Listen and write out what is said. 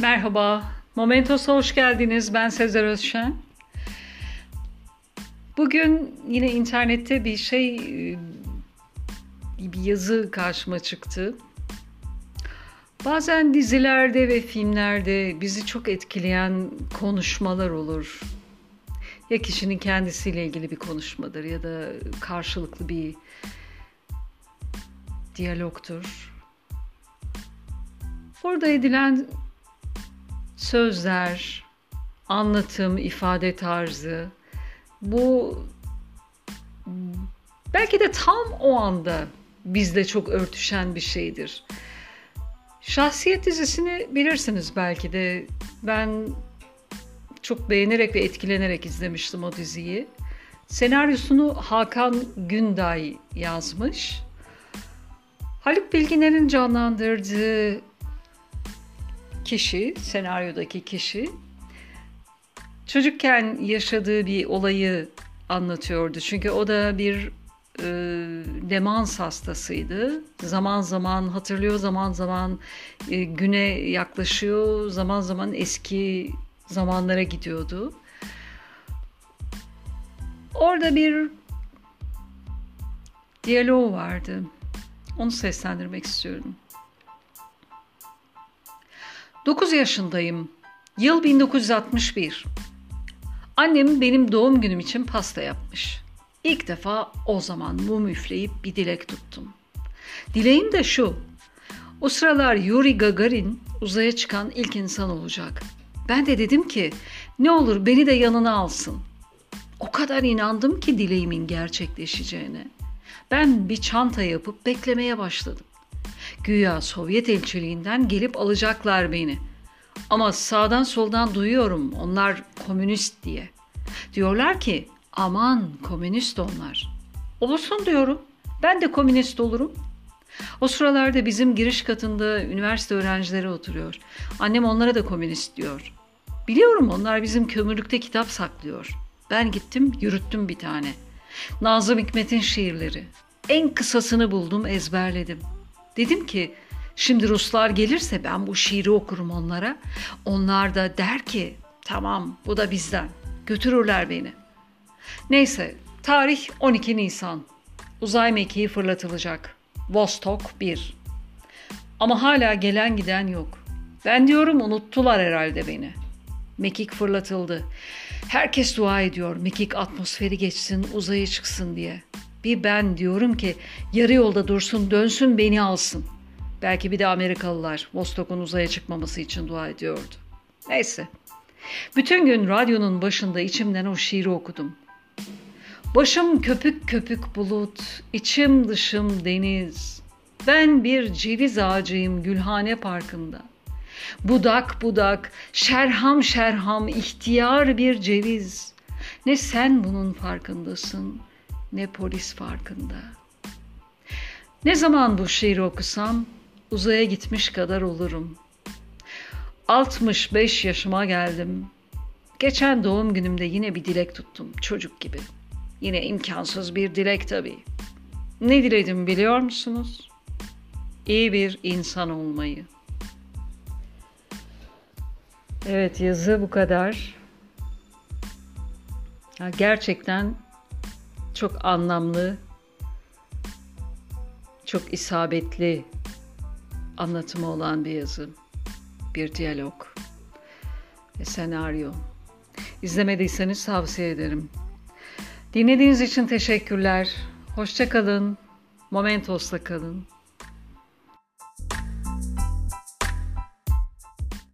Merhaba, Momentos'a hoş geldiniz. Ben Sezer Özşen. Bugün yine internette bir şey, bir yazı karşıma çıktı. Bazen dizilerde ve filmlerde bizi çok etkileyen konuşmalar olur. Ya kişinin kendisiyle ilgili bir konuşmadır ya da karşılıklı bir diyalogtur. Orada edilen sözler, anlatım, ifade tarzı bu belki de tam o anda bizde çok örtüşen bir şeydir. Şahsiyet dizisini bilirsiniz belki de. Ben çok beğenerek ve etkilenerek izlemiştim o diziyi. Senaryosunu Hakan Günday yazmış. Haluk Bilginer'in canlandırdığı kişi, senaryodaki kişi çocukken yaşadığı bir olayı anlatıyordu. Çünkü o da bir e, demans hastasıydı. Zaman zaman hatırlıyor, zaman zaman e, güne yaklaşıyor, zaman zaman eski zamanlara gidiyordu. Orada bir diyalog vardı. Onu seslendirmek istiyorum. 9 yaşındayım. Yıl 1961. Annem benim doğum günüm için pasta yapmış. İlk defa o zaman mum üfleyip bir dilek tuttum. Dileğim de şu. O sıralar Yuri Gagarin uzaya çıkan ilk insan olacak. Ben de dedim ki ne olur beni de yanına alsın. O kadar inandım ki dileğimin gerçekleşeceğine. Ben bir çanta yapıp beklemeye başladım. Güya Sovyet elçiliğinden gelip alacaklar beni. Ama sağdan soldan duyuyorum onlar komünist diye. Diyorlar ki aman komünist onlar. Olsun diyorum. Ben de komünist olurum. O sıralarda bizim giriş katında üniversite öğrencileri oturuyor. Annem onlara da komünist diyor. Biliyorum onlar bizim kömürlükte kitap saklıyor. Ben gittim yürüttüm bir tane. Nazım Hikmet'in şiirleri. En kısasını buldum ezberledim.'' Dedim ki şimdi Ruslar gelirse ben bu şiiri okurum onlara. Onlar da der ki tamam bu da bizden. Götürürler beni. Neyse tarih 12 Nisan. Uzay mekiği fırlatılacak. Vostok 1. Ama hala gelen giden yok. Ben diyorum unuttular herhalde beni. Mekik fırlatıldı. Herkes dua ediyor mekik atmosferi geçsin, uzaya çıksın diye. Bir ben diyorum ki yarı yolda dursun dönsün beni alsın. Belki bir de Amerikalılar Vostok'un uzaya çıkmaması için dua ediyordu. Neyse. Bütün gün radyonun başında içimden o şiiri okudum. Başım köpük köpük bulut, içim dışım deniz. Ben bir ceviz ağacıyım Gülhane Parkı'nda. Budak budak, şerham şerham, ihtiyar bir ceviz. Ne sen bunun farkındasın, ne polis farkında. Ne zaman bu şiiri okusam uzaya gitmiş kadar olurum. 65 yaşıma geldim. Geçen doğum günümde yine bir dilek tuttum çocuk gibi. Yine imkansız bir dilek tabii. Ne diledim biliyor musunuz? İyi bir insan olmayı. Evet yazı bu kadar. Ya gerçekten çok anlamlı, çok isabetli anlatımı olan bir yazı, bir diyalog ve senaryo. İzlemediyseniz tavsiye ederim. Dinlediğiniz için teşekkürler. Hoşça kalın. Momentos'la kalın.